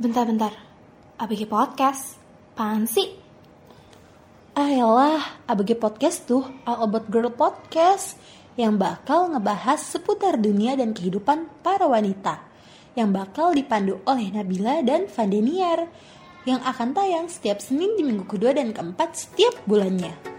Bentar-bentar, ABG Podcast? Apaan sih? Ayolah, ABG Podcast tuh All About Girl Podcast yang bakal ngebahas seputar dunia dan kehidupan para wanita yang bakal dipandu oleh Nabila dan Vandeniar yang akan tayang setiap Senin di minggu kedua dan keempat setiap bulannya.